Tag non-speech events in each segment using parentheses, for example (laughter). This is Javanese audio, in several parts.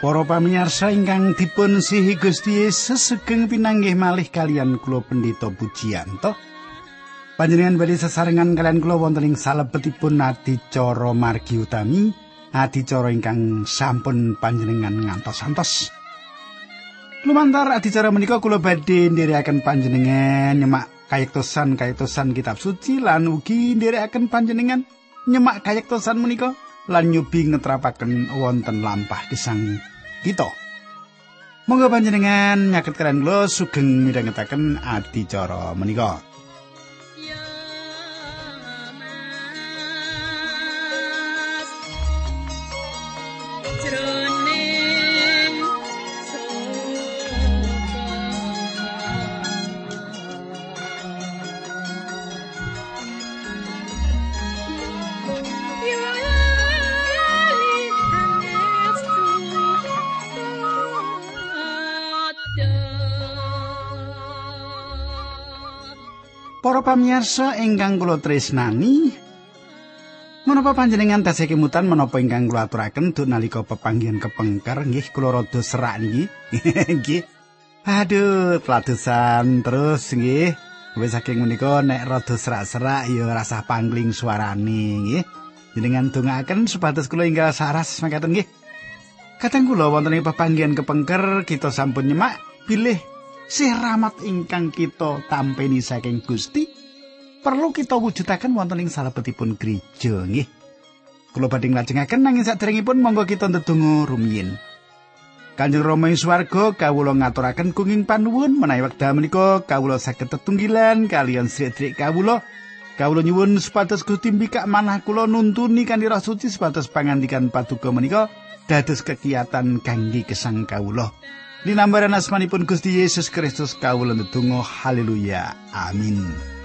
Para pamirsa ingkang dipun sihi Gusti Yesus sugeng pinanggih malih kalian kula Pendeta Pujiyanto. Panjenengan badhe sesarengan kalian kula wonten ing salebetipun adicara margi utami, adicara ingkang sampun panjenengan ngantos-antos. Lumantar adicara menika kula badhe ndherekaken panjenengan nyemak kayektosan-kayektosan kitab suci lan ugi ndherekaken panjenengan nyemak kayektosan menika lan nyubi ngetrapaken wonten lampah gesang kita. Monggo panjenengan nyaket kalian kula sugeng midhangetaken adicara menika. Pamirsa ingkang kula tresnani, menapa panjenengan tasih kemutan menapa ingkang kula aturaken duk nalika pepanggihan kepengker nggih kula rada serak niki. (laughs) Nggih. Aduh, peladusan terus nggih. Wis saking menika nek rada serak-serak ya rasa pangling suarane nggih. Jenengan dongaaken supados kula ingkang saras makaten nggih. Kadang kula wonten ing pepanggihan kepengker kita sampun nyemak pilih sih rahmat ingkang kita tampeni saking Gusti perlu kita wujudaken wonten ing salebetipun gereja nggih. Kula badhe nglajengaken nanging sadèrèngipun monggo kita ndedonga rumiyin. Kanjeng Rama ing swarga kawula ngaturaken kenging panuwun menawi wekdal menika kawula saged tetunggilan kalian sedherek kawula. Kawula nyuwun supados Gusti mbikak manah kula nuntuni kanthi Roh Suci supados pangandikan paduka menika dados kegiatan kangge kesang kawula. Linambaran asmanipun Gusti Yesus Kristus kawula ndedonga haleluya amin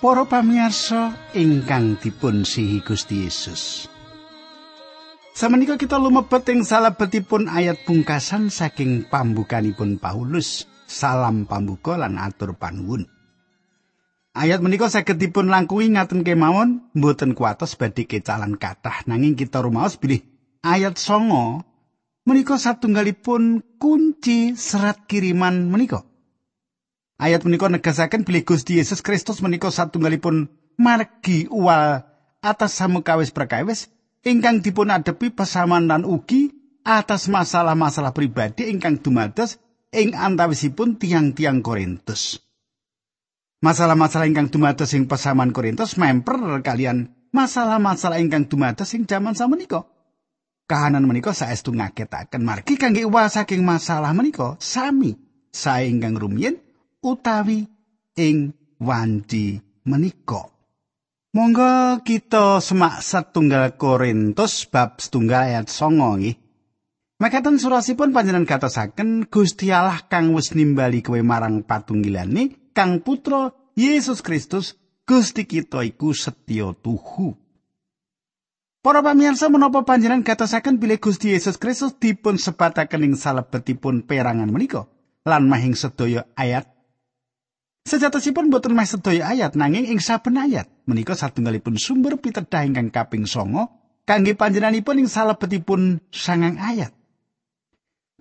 Para pamirsa ingkang dipun sihi Gusti Yesus. Samenika kita lumebet ing salebetipun ayat pungkasan saking pambukanipun Paulus, salam pambuka lan atur panuwun. Ayat menika saged dipun langkungi ngaten kemawon, mboten kuatos badhe kecalan kathah nanging kita rumaos bilih ayat songo menika satunggalipun kunci serat kiriman menika. Ayat menika negasaken bilih Gusti Yesus Kristus menika satunggalipun margi uwal atas samukawis perkawis ingkang dipun adepi pesaman lan ugi atas masalah-masalah pribadi ingkang dumados ing antawisipun tiang-tiang Korintus. Masalah-masalah ingkang dumados ing pesaman Korintus memper kalian masalah-masalah ingkang dumados ing jaman samenika. Kahanan menika saestu ngagetaken margi kangge uwal saking masalah menika sami sae ingkang rumiyin utawi ing wanci menika. Monggo kita semak setunggal Korintus bab setunggal ayat songo nggih. Makaten surasipun panjenengan katosaken Gusti Allah kang wis nimbali kowe marang patunggilane kang putra Yesus Kristus Gusti kita iku setya tuhu. Para pamirsa menapa panjenengan katosaken bilih Gusti Yesus Kristus dipun sebataken ing salebetipun perangan menika lan mahing sedaya ayat Sejatosipun boten meh sedaya ayat nanging ing saben ayat menika satunggalipun sumber pitedah ingkang kaping songo kangge panjenenganipun ing salebetipun sangang ayat.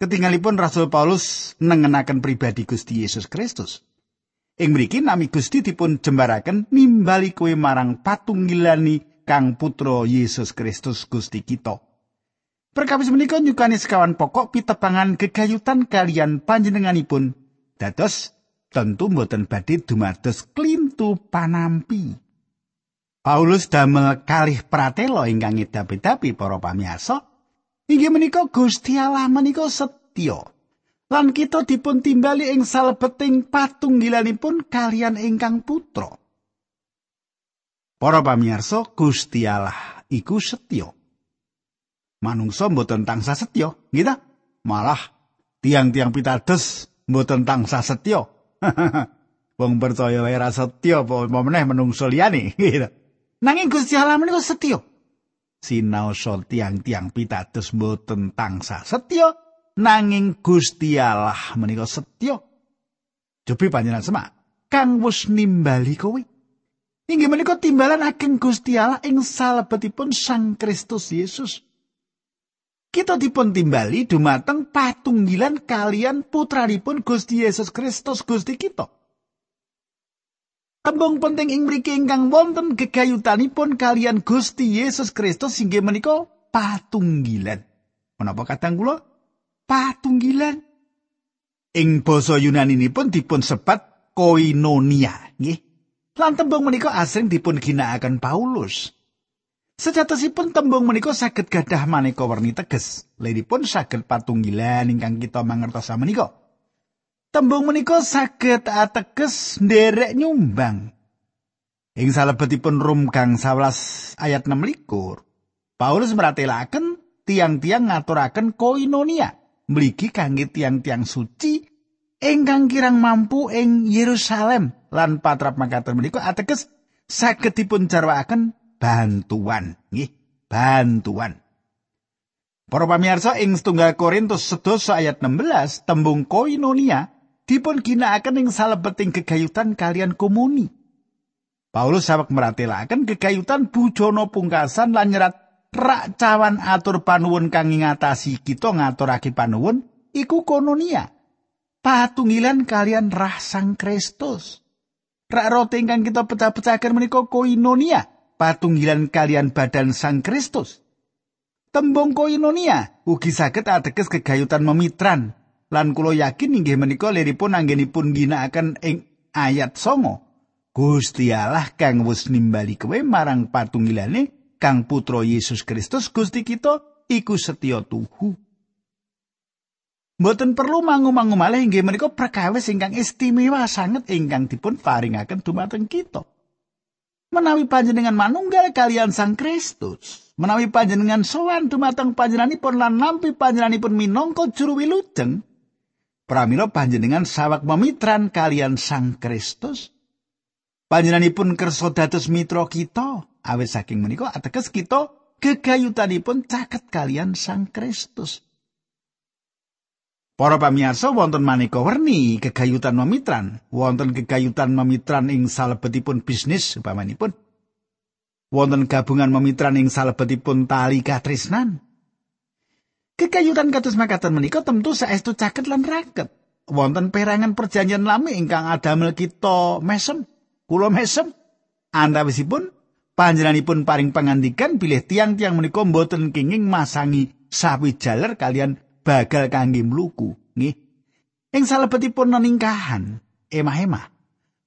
Ketinggalipun Rasul Paulus nengenaken pribadi Gusti Yesus Kristus. Ing mriki nami Gusti dipun jembaraken nimbali kowe marang patunggilani Kang Putra Yesus Kristus Gusti kita. Perkawis menika nyukani sekawan pokok pitepangan gegayutan kalian panjenenganipun dados tentu mboten badhe dumados klintu panampi. Paulus damel kalih pratela ingkang ngedapi-dapi para pamirsa. Inggih menika Gusti Allah menika setya. Lan kita dipun timbali ing salebeting patunggilanipun kalian ingkang putra. Para pamirsa, Gusti Allah iku setya. Manungsa mboten tansah setya, nggih Malah tiang-tiang pitados mboten tansah setya. Wong percaya wae ra setya apa meneh menungso liyane. (laughs) Nanging Gusti Allah menika setya. Sinaosa tiang-tiang pitados mboten tansah setya, nanging Gusti Allah menika setya. Cobi panjenengan semak, kang wis nimbali kowe. Inggih menika timbalan ageng Gusti Allah ing salebetipun Sang Kristus Yesus. Kita dipun timbali dumateng patunggilan kalian putranipun Gusti Yesus Kristus Gusti kita. Tembung penting ing mriki ingkang wonten gegayutanipun kalian Gusti Yesus Kristus inggih menika patunggilan. Menapa kadang kula? Patunggilan. Ing basa Yunani pun dipun sebat koinonia, nggih. Lan tembung menika asring dipun ginakaken Paulus. Sejatosipun tembung menika saged gadah maneka werni teges. Liripun saged patunggilan ingkang kita mangertos menika. Tembung menika saged ateges nderek nyumbang. Ing salebetipun Rum kang 11 ayat 6 likur, Paulus meratelaken tiang-tiang ngaturaken koinonia, mligi kangge tiang-tiang suci ingkang kirang mampu ing Yerusalem lan patrap makaten menika ateges saged dipun jarwaaken bantuan nggih bantuan Para pamirsa ing setunggal Korintus sedoso ayat 16 tembung koinonia dipun ginakaken ing salebeting gegayutan kalian komuni. Paulus sawek meratelaken gegayutan bujono pungkasan lan nyerat rak cawan atur panuwun kang ngatasi kita ngaturake panuwun iku koinonia. Patunggilan kalian rah sang Kristus. Rak roti ingkang kita pecah-pecahaken menika koinonia. Patunggilan kalian badan Sang Kristus. Tembung koinonia ugi saged ateges kegayutan memitran lan kula yakin inggih menika liripun anggenipun ginakaken ing ayat songo. Gusti Allah kang wis nimbali kowe marang patunggilane kang putra Yesus Kristus Gusti kita iku setya tuhu. Mboten perlu mangu-mangu malih inggih menika perkawis ingkang istimewa sanget ingkang dipun paringaken dumateng kita. Menawi panjenengan manunggal kalian Sang Kristus, menawi panjenengan sowan dumateng panjenenganipun lan nampi panjenenganipun minangka juru wilujeng, pramila panjenengan sawak memitran kalian Sang Kristus. Panjenenganipun kersa dados mitra kita, awit saking menika ateges kita gegayutanipun caket kalian Sang Kristus. Para pamirsa wonten maneka werni kegayutan memitran, wonten kegayutan memitran ing salebetipun bisnis upamanipun. Wonten gabungan memitran ing salebetipun tali katresnan. Kegayutan kados makaten menika tentu saestu caket lan raket. Wonten perangan perjanjian lami ingkang adamel kita mesem, kula mesem. Antawisipun panjenenganipun paring pangandikan bilih tiang-tiang menika mboten kenging masangi sawi jaler kalian bagal kangge mluku nggih. Ing salebetipun neningkahan emah-emah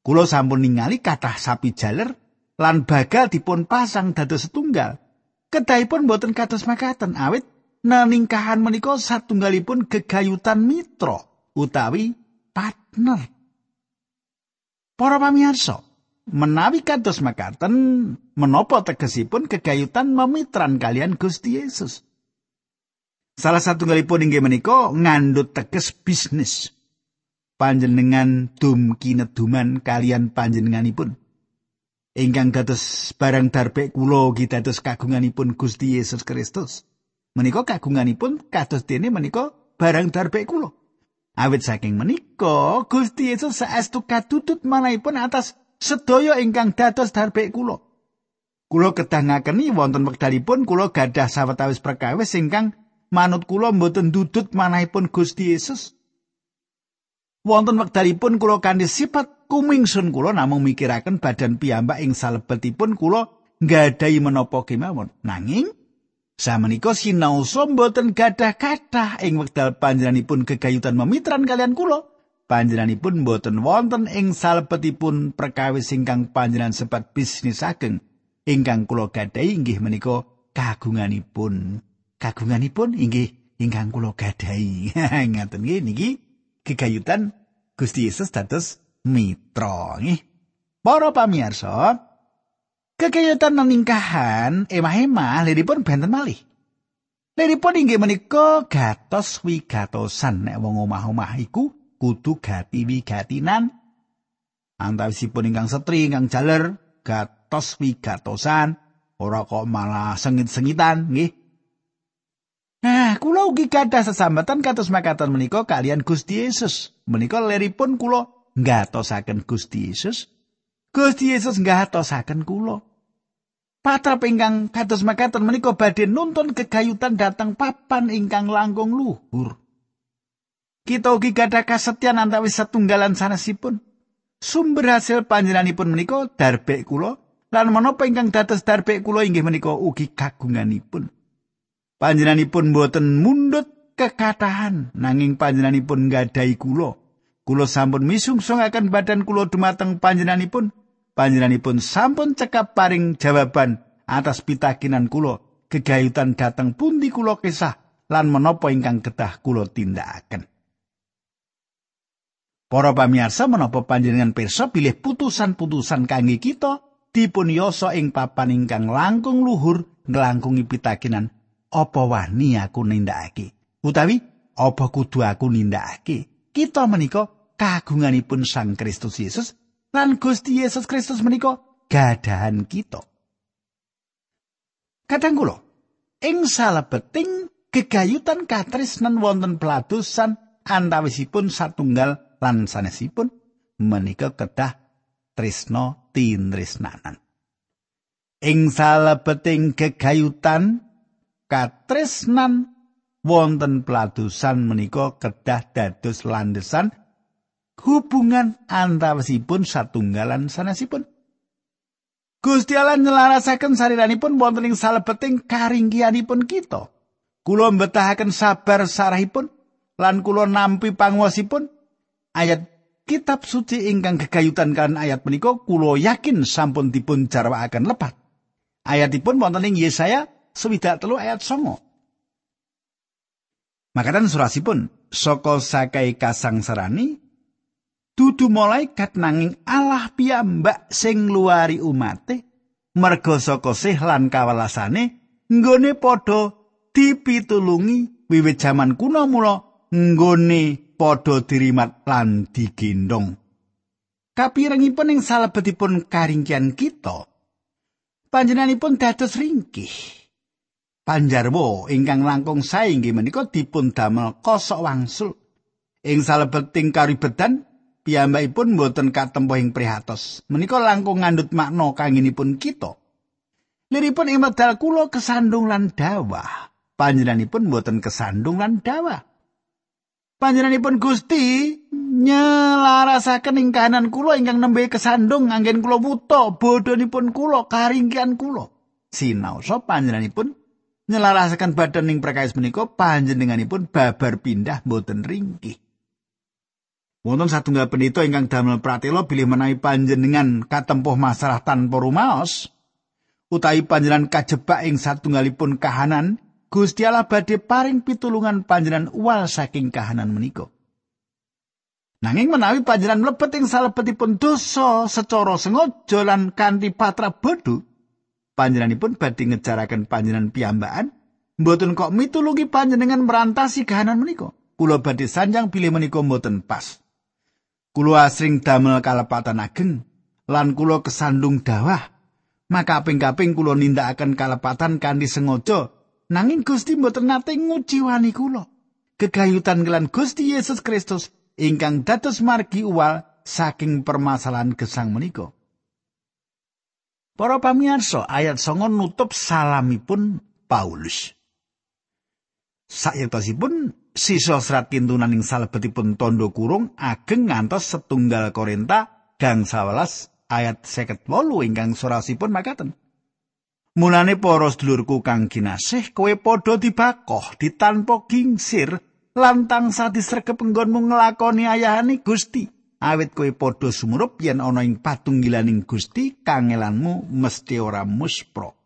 kula sampun ningali kathah sapi jaler lan bagal dipun pasang dados setunggal. Kedahipun boten kados makaten awit neningkahan menika satunggalipun gegayutan mitra utawi partner. Para pamirsa menawi kados makaten menapa tegesipun kegayutan memitran kalian Gusti Yesus Salah satu galipun inggih menika ngandut teges bisnis. Panjenengan dum kineduman kalian panjenenganipun. Ingkang dados barang darbek kula ugi dados kagunganipun Gusti Yesus Kristus. Menika kagunganipun kados dene menika barang darbek kula. Awit saking menika Gusti Yesus saestu katutut manahipun atas sedaya ingkang dados darbek kula. Kula kedah ngakeni wonten wekdalipun kula gadah sawetawis perkawis ingkang manut kula mboten dudut manahipun Gusti Yesus. Wonten wektalipun kula kanthi sifat kumingsun kula namung mikiraken badan piyambak ing salebetipun kula nggadahi menapa kemawon. Nanging samenika sinau mboten gadah kathah ing wekdal panjenenganipun gegayutan memitran kalian kula. Panjenenganipun mboten wonten ing salebetipun perkawis ingkang panjenengan sebat bisnis ageng ingkang kula gadahi inggih menika kagunganipun kagunganipun inggih ingkang kula gadahi. (laughs) Ngaten nggih niki kegayutan Gusti Yesus dados mitra nggih. Para pamirsa, kegayutan ningkahan emah-emah liripun benten malih. Liripun inggih menika gatos wigatosan nek wong omah-omah iku kudu gati wigatinan antawisipun ingkang setri ingkang jaler gatos wigatosan ora kok malah sengit-sengitan nggih Nah, kula ugi gadah sesambatan kados makaten menika kalian Gusti Yesus. Menika leripun kula ngatosaken Gusti Yesus. Gusti Yesus ngatosaken kula. Patrap ingkang kados makaten menika badhe nuntun kegayutan dateng papan ingkang langkung luhur. Kita ugi gadah kasetyan antawis setunggalan sanesipun. Sumber hasil panjenenganipun menika darbek kula lan menapa ingkang dados darbek kula inggih menika ugi kagunganipun. Panjenenganipun boten mundut kekatahan nanging panjenenganipun nggadahi kula. Kula sampun misungsungaken badan kula dumateng panjenenganipun. Panjenenganipun sampun cekap paring jawaban atas pitakinan kula. Gegayutan dateng pundi kula kisah lan menapa ingkang ketah kula tindakaken. Para pamirsa menapa panjenengan pirsa pilih putusan-putusan kangge kita dipun yoso ing papan ingkang langkung luhur nglangkungi pitakinan apa wani aku nindakake? Utawi apa kudu aku nindakake? Kita menika kagunganipun Sang Kristus Yesus lan Gusti Yesus Kristus menika gadahan kita. Kadang kula ing salebeting gegayutan katresnan wonten peladusan antawisipun satunggal lan sanesipun menika kedah tresno tinresnanan ing salebeting gegayutan katresnan wonten peladusan menika kedah dados landesan hubungan antawisipun satunggalan sanesipun. Gusti Allah nyelarasaken sariranipun wonten ing salebeting karinggianipun kita. Kula mbetahaken sabar sarahipun lan kula nampi panguwasipun ayat kitab suci ingkang gegayutan kan ayat menika kula yakin sampun dipun jarwakaken lepat. Ayatipun wonten ing Yesaya swidak telu ayat songo. Makanan surasipun saka sakai kasangsarani dudu malaikat nanging Allah piyambak sing luari umate merga saka sih lan kawelasane nggone padha dipitulungi wiwit jaman kuno mula nggone padha dirimat lan digendong. Kapirengipun ing salebetipun karingkian kita panjenenganipun dados ringkih. Panjarwo ingkang langkung sae inggih menika dipun damel kosok wangsul. Ing salebeting karibetan piyambakipun boten katempo ing prihatos. Menika langkung ngandut makna kanginipun kita. Liripun ing medal kula kesandung lan dawah. Panjenenganipun boten kesandung lan dawah. Panjenenganipun Gusti nyelarasaken ing kahanan kula ingkang nembe kesandung anggen kula wuta bodhonipun kula karingkian kula. Sinaosa panjenenganipun nyelarasaken badan ning perkais menika panjenenganipun babar pindah boten ringkih. Wonten satunggal pendeta ingkang damel pratela bilih menawi panjenengan katempuh masalah tanpa rumaos utawi panjenengan kajebak ing satunggalipun kahanan Gusti Allah badhe paring pitulungan panjenengan uwal saking kahanan menika. Nanging menawi panjenengan mlebet ing salebetipun dosa secara sengaja lan kanthi patra bodho, panjenenganipun badhe ngejaraken panjenengan piyambakan mboten kok mitulungi panjenengan merantasi kahanan menika. Kula badhe sanjang pilih menika mboten pas. Kula asring damel kalepatan ageng lan kula kesandung dawah. Maka kaping-kaping kula nindakaken kalepatan kanthi sengaja nanging Gusti mboten nate nguciwani kula. Kegayutan kelan Gusti Yesus Kristus ingkang dados margi uwal saking permasalahan gesang menika Para pamirsa, ayat 9 nutup salamipun Paulus. Sayektosipun sisa serat kintunan ing salebetipun tondo kurung ageng ngantos setunggal Korinta gang 11 ayat 58 ingkang surasipun makaten. Mulane para sedulurku kang kinasih kowe padha dibakoh ditanpa gingsir lantang sadisregep enggonmu nglakoni ayahane Gusti. Awit kowe padha sumurup yen ana ing patunggilaning Gusti kangelanmu mesti ora muspro.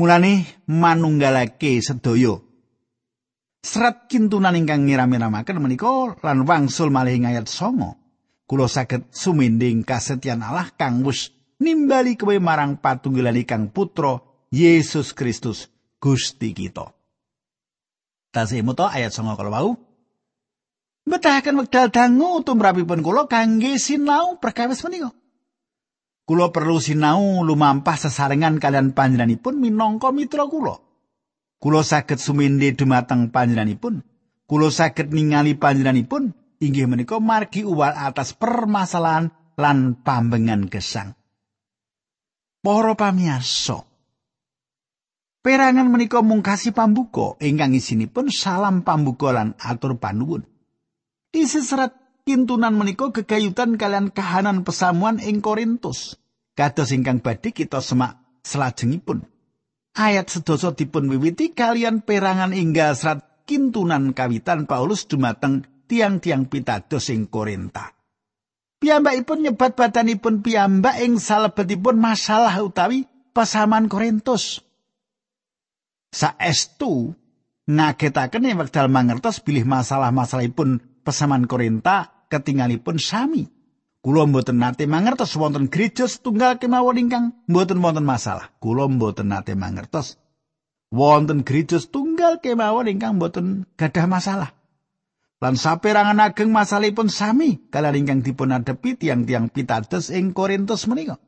Mulane manunggalake sedaya. Serat kintunan ingkang ngira-miramaken menika lan wangsul malih ing ayat 9. Kula saged suminding kasetyan Allah kang wis nimbali kowe marang patunggilan kang putra Yesus Kristus Gusti kita. Tasih muto ayat 9 kalau. Nyetahaken wekdal dangu tumrapipun kula kangge sinau perkawis menika. Kula perlu sinau lumampah sesarengan kalian panjenenganipun minangka mitra kula. Kula saged suminde dumateng panjenenganipun. Kula saged ningali panjenenganipun inggih menika margi uwal atas permasalahan lan pambengan gesang. Para pamirsa, Perangan menika mungkasi pambuka ingkang isinipun salam pambuka lan atur panuwun. Isi serat kintunan menika gegayutan kalian kahanan pesamuan ing Korintus. Kados ingkang badhe kita semak selajengipun. Ayat sedasa dipun wiwiti kalian perangan inggal serat kintunan kawitan Paulus dumateng tiang-tiang pitados ing Korinta. Piyambakipun nyebat badanipun piyambak ing salebetipun masalah utawi pesaman Korintus. saestu ngagetaken ing wekdal mangertos bilih masalah-masalahipun pesaman Korinta ketingalipun sami. Kula mboten nate mangertos wonten gereja setunggal kemawon ingkang mboten wonten masalah. Kula mboten nate mangertos wonten gereja setunggal kemawon ingkang mboten gadah masalah. Lan saperangan ageng masalahipun sami kalian ingkang dipun adepi tiang-tiang pitados ing Korintus menika.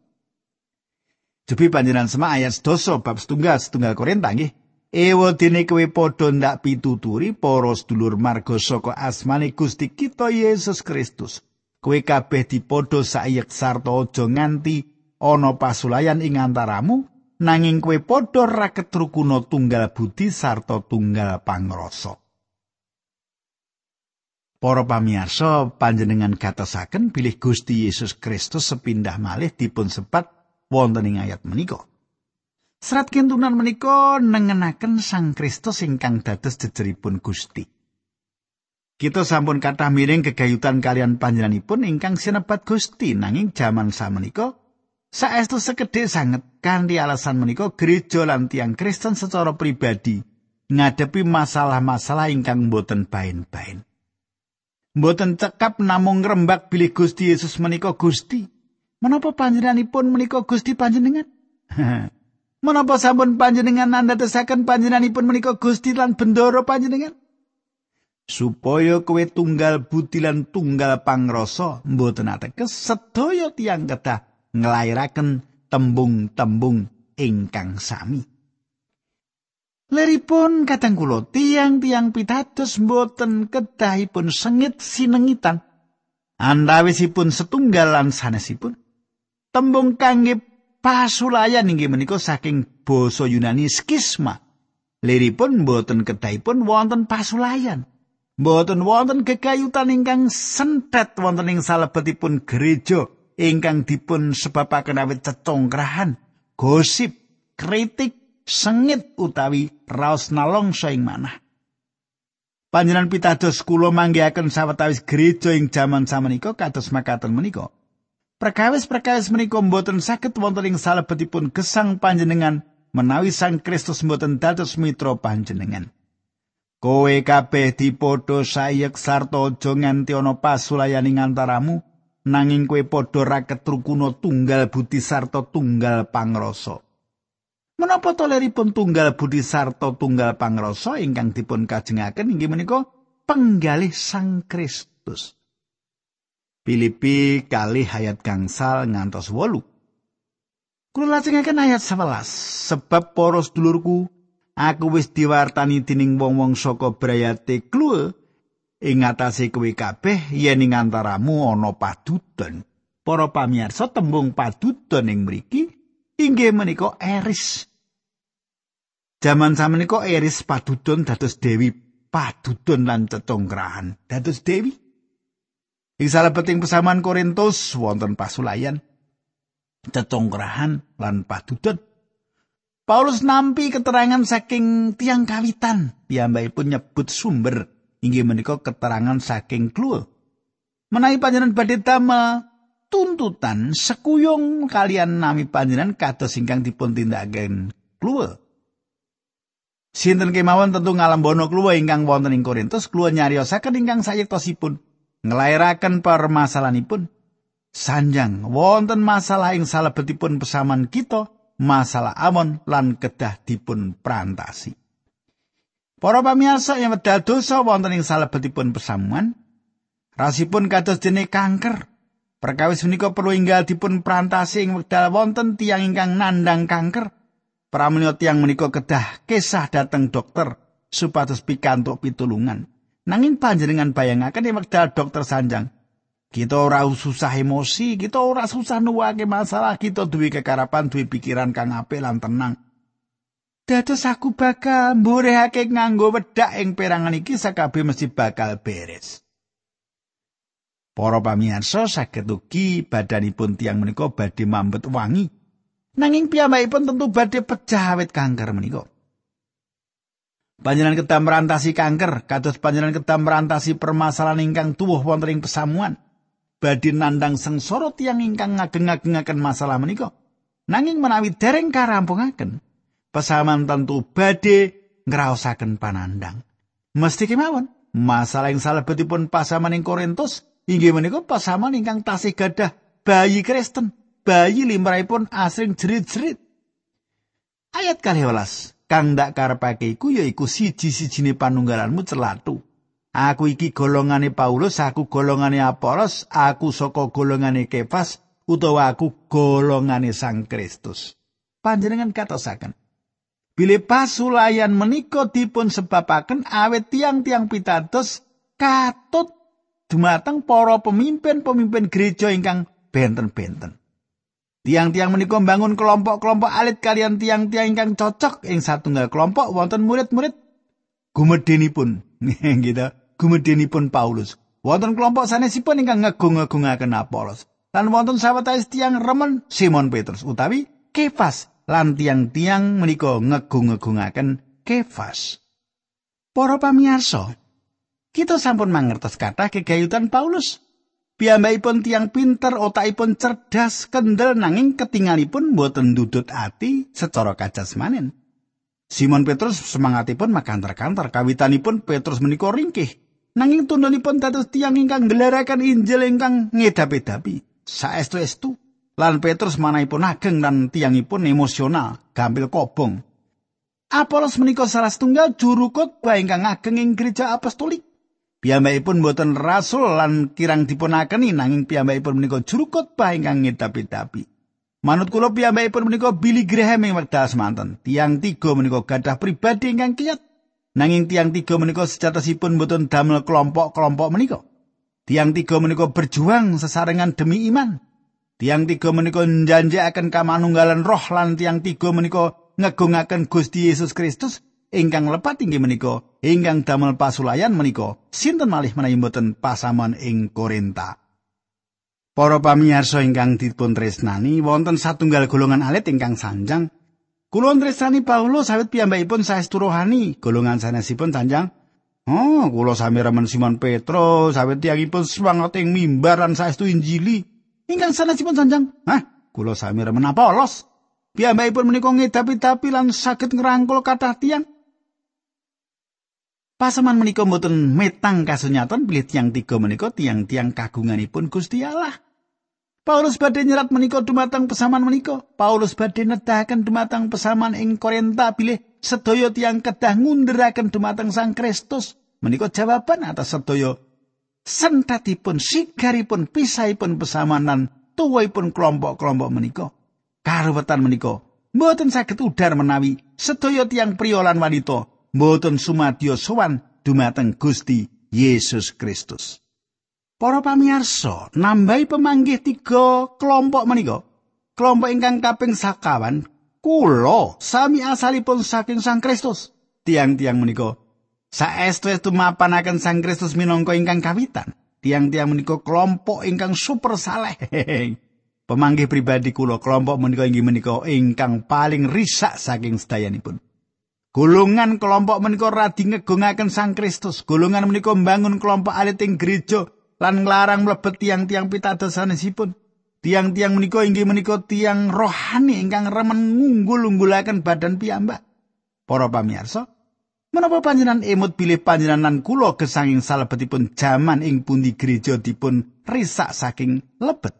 Jebi panjenengan semak ayat doso bab setunggal setunggal Korinta nggih. Ewadene kowe padha ndak pituturi para sedulur marga saka asmane Gusti kita Yesus Kristus. Kowe kabeh dipadha sayek sarta aja nganti ana pasulayan ing antaramu nanging kowe padha ra ketrukuna tunggal budi sarta tunggal pangrasa. Para pamirsa panjenengan katosaken bilih Gusti Yesus Kristus sepindah malih dipun sepat wonten ing ayat menika. Serat kintunan menika nengenaken Sang Kristus ingkang dados jejeripun Gusti. Kita sampun kathah miring kegayutan kalian panjenenganipun ingkang sinebat Gusti nanging jaman samenika saestu sekedhik sanget kanthi alasan menika gereja lan tiang Kristen secara pribadi ngadepi masalah-masalah ingkang boten bain-bain. Mboten cekap namung ngrembak bilih Gusti Yesus menika Gusti. Menapa panjenenganipun menika Gusti panjenengan? (laughs) Menapa sampun panjenengan nandhatesaken panjenenganipun menika Gusti lan bendoro panjenengan? Supaya kowe tunggal budi lan tunggal pangrasa mboten ateges sedaya tiyang kedah nglairaken tembung-tembung ingkang sami. Leripun kadang kula tiang-tiang pitados mboten kedahipun sengit sinengitan antawisipun setunggal lan sanesipun tembung kangge pasulayan inggih menika saking basa Yunani skisma. Liripun boten kedahipun wonten pasulayan. Boten wonten kekayutan ingkang sentet wonten ing salebetipun gereja ingkang dipun sebabaken awit cecongkrahan, gosip, kritik, sengit utawi raos nalongso ing manah. Panjenengan pitados kula manggihaken sawetawis gereja ing jaman samenika kados makaten menika. Perkawis-perkawis menika mboten saged wonten ing salebetipun gesang panjenengan menawi Sang Kristus mboten dados mitra panjenengan. Kowe kabeh dipodo sayek sarta aja nganti ana pasulayan ing antaramu nanging kowe padha ra ketrukuna tunggal budi sarta tunggal pangrasa. Menapa toleripun tunggal budi sarta tunggal pangrasa ingkang dipun kajengaken inggih menika penggalih Sang Kristus. Filipi kali hayat gangsal ngantos wolu. Kulo lajengaken ayat 11. Sebab para sedulurku, aku wis diwartani dening wong-wong saka brayate kluwe ing ngatasé kowe kabeh yen ing antaramu ana padudon. Para pamirsa tembung padudon ing mriki inggih menika eris. Jaman samenika eris padudon dados dewi padudon lan cecongkrahan dados dewi. Ing salebeting pesaman Korintus wonten pasulayan cecongkrahan lan padudut. Paulus nampi keterangan saking tiang kawitan. Piyambakipun nyebut sumber inggih menika keterangan saking kluwe. Menawi panjenengan badhe damel tuntutan sekuyung kalian nami panjenengan kados ingkang dipun tindakaken kluwe. Sinten kemawon tentu ngalam bono kluwe ingkang wonten ing Korintus, kluwe nyariosaken ingkang sayektosipun nglairaken permasalahanipun sanjang wonten masalah ing salebetipun pesaman kita masalah amon lan kedah dipun prantasi Para pamirsa yang wedal dosa wonten ing salebetipun pesamuan Rasipun kados dene kanker. Perkawis menika perlu inggal dipun prantasi ing wekdal wonten tiang ingkang nandang kanker. Pramila tiang menika kedah kesah dateng dokter supados pikantuk pitulungan. Nanging panjenengan bayangaken wekdal dokter sanjang. Kita ora susah emosi, kita ora susah nuwake masalah, kita duwe kekarapan, duwe pikiran kang apik lan tenang. Dados aku bakal mburehake nganggo wedak ing perangan iki sakabeh mesti bakal beres. Para pamirsa saged ugi badanipun tiang menika badhe mambet wangi. Nanging piyambakipun tentu badhe pecah awit kanker menika. Panjenengan kedah merantasi kanker, kados panjenengan kedah merantasi permasalahan ingkang tuwuh wonten ing pesamuan. Badhe nandang sengsara tiang ingkang ngageng-agengaken masalah menika. Nanging menawi dereng karampungaken, pesaman tentu badhe ngraosaken panandang. Mesti kemawon, masalah yang salebetipun pasaman ing Korintus inggih menika pasaman ingkang tasih gadah bayi Kristen, bayi limrahipun asring jerit-jerit. Ayat 12. Kang ndak karepake iku yaiku siji-sijine panunggalanmu celatu. Aku iki golongane Paulus, aku golongane Apolos, aku saka golongane Kefas, utawa aku golongane Sang Kristus. Panjenengan katosaken, Bilih pasulayan menika dipun sebabaken awet tiang-tiang pitados katut dumateng para pemimpin-pemimpin gereja ingkang benten-benten. Tiang-tiang menika bangun kelompok-kelompok alit kalian tiang-tiang ingkang cocok ing satunggal kelompok wonten murid-murid gumedhenipun. (laughs) Gitu. Gumedhenipun Paulus. Wonten kelompok sanesipun ingkang ngegung-ngegungaken Apolos. Lan wonten sawetawis tiang remen Simon Petrus utawi Kefas. Lan tiang-tiang menika ngegung-ngegungaken Kefas. Para pamirsa, kita sampun mangertos kata kegayutan Paulus. Piyambakipun tiang pinter, otakipun cerdas, kendel nanging ketingalipun boten dudut ati secara kajasmanen. Simon Petrus semangatipun makantar-kantar kawitanipun Petrus menika ringkih. Nanging tundhonipun dados tiang ingkang gelaraken Injil ingkang ngedapi-dapi. Saestu-estu lan Petrus manahipun ageng lan tiangipun emosional, gampil kobong. Apolos menika salah setunggal juru khotbah ingkang ageng ing gereja apostolik. Piyambakipun boten rasul lan kirang dipunakeni nanging piyambakipun menika juru khotbah ingkang ngedapi-dapi. Manut kula piyambakipun menika Billy Graham ing wekdal semanten. Tiang tiga menika gadah pribadi ingkang kiyat. Nanging tiang tiga menika sejatosipun boten damel kelompok-kelompok menika. Tiang tiga menika berjuang sesarengan demi iman. Tiang tiga menika njanjekaken kamanunggalan roh lan tiang tiga menika ngegungaken Gusti Yesus Kristus ingkang lepat inggih menika ingkang damel pasulayan menika sinten malih menawi mboten pasaman ing Korinta. Para pamirsa ingkang dipun tresnani wonten satunggal golongan alit ingkang sanjang Kulon tresnani Paulus sawit piyambakipun saestu rohani golongan sanesipun sanjang Oh, kula sami remen Simon Petrus, sawit tiyangipun semangat ing mimbar lan saestu Injili. ingkang sanesipun sanjang. Hah, kula sami remen Apolos. Piyambakipun menika ngedapi-dapi lan saged ngrangkul kathah tiyang. Pasaman menika mboten metang kasunyatan bilih tiang tiga menika tiang-tiang kagunganipun Gusti Allah. Paulus badhe nyerat menika dumateng pesaman menika. Paulus badhe nedahaken dumateng pesaman ing Korinta bilih sedaya tiang kedah ngunderaken dumateng Sang Kristus. Menika jawaban atas sedaya sentatipun sigaripun pisahipun pesamanan tuwaipun kelompok-kelompok menika karuwetan menika mboten saged udar menawi sedaya tiang priya lan wanita mboten sumadyo sowan dumateng Gusti Yesus Kristus Para pamirsa, nambahi pemanggih tiga kelompok menika. Kelompok ingkang kaping sakawan, kula sami asalipun saking Sang Kristus. Tiang-tiang menika saestu-estu mapanaken Sang Kristus minangka ingkang kawitan. Tiang-tiang menika kelompok ingkang super saleh. Pemanggih pribadi kula kelompok menika inggih menika ingkang paling risak saking sedayanipun. Golongan kelompok menika radi ngegungaken Sang Kristus. Golongan menika mbangun kelompok alit ing gereja lan nglarang mlebet tiang-tiang pitadosanesipun. Tiang-tiang menika inggih menika tiang rohani ingkang remen ngunggul-unggulaken badan piyambak. Para pamirsa, Menapa panjenengan emut bilih panjenengan kula gesanging salebetipun jaman ing pundi gereja dipun risak saking lebet.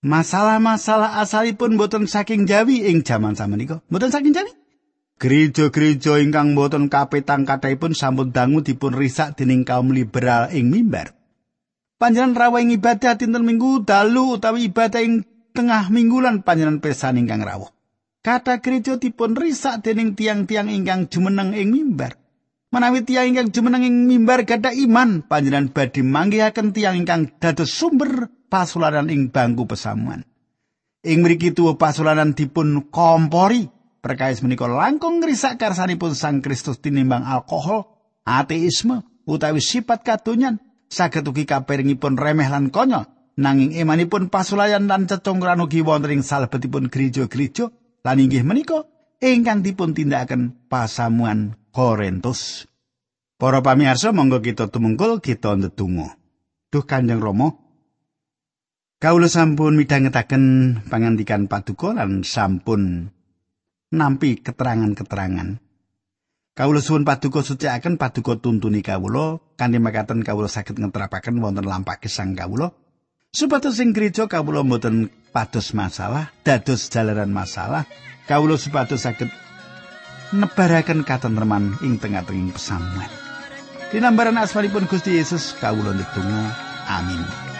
Masalah-masalah asalipun boten saking Jawi ing jaman samenika. Boten saking Jawi. Gereja-gereja ingkang boten kapetang kathahipun sampun dangu dipun risak dening kaum liberal ing mimbar. panjenengan rawuh ing ibadah dinten Minggu dalu utawi ibadah ing tengah minggu lan panjenengan pesan ingkang rawuh. Kata gereja dipun risak dening tiang-tiang ingkang jumeneng ing mimbar. Menawi tiang ingkang jumeneng ing mimbar gada iman, panjenengan badhe manggihaken tiang ingkang dados sumber pasularan ing bangku pesamuan. Ing mriki tuwa pasularan dipun kompori perkais menika langkung ngrisak karsanipun Sang Kristus tinimbang alkohol, ateisme utawi sifat kadonyan saged ugi kapiringipun remeh lan konyol nanging emanipun pasulayan lan cecongkran ugi wonten ing salebetipun gereja-gereja lan inggih menika ingkang dipun tindakaken pasamuan Korintus. Para pamirsa monggo kita tumungkul kita ndedonga. Duh Kanjeng Rama, Kawula sampun midhangetaken pangandikan paduka lan sampun nampi keterangan-keterangan. Kawula suwun paduka sucikaken paduka tuntuni kawula kanthi makaten kawula saged ngeterapaken wonten lampah gesang kawula supados ing gereja kawula mboten pados masalah, dados jalaran masalah, kawula supados saged nebaraken katentreman ing tengah-tenging pesamuan. Dinambaran asmanipun Gusti Yesus kawula ndedonga. Amin.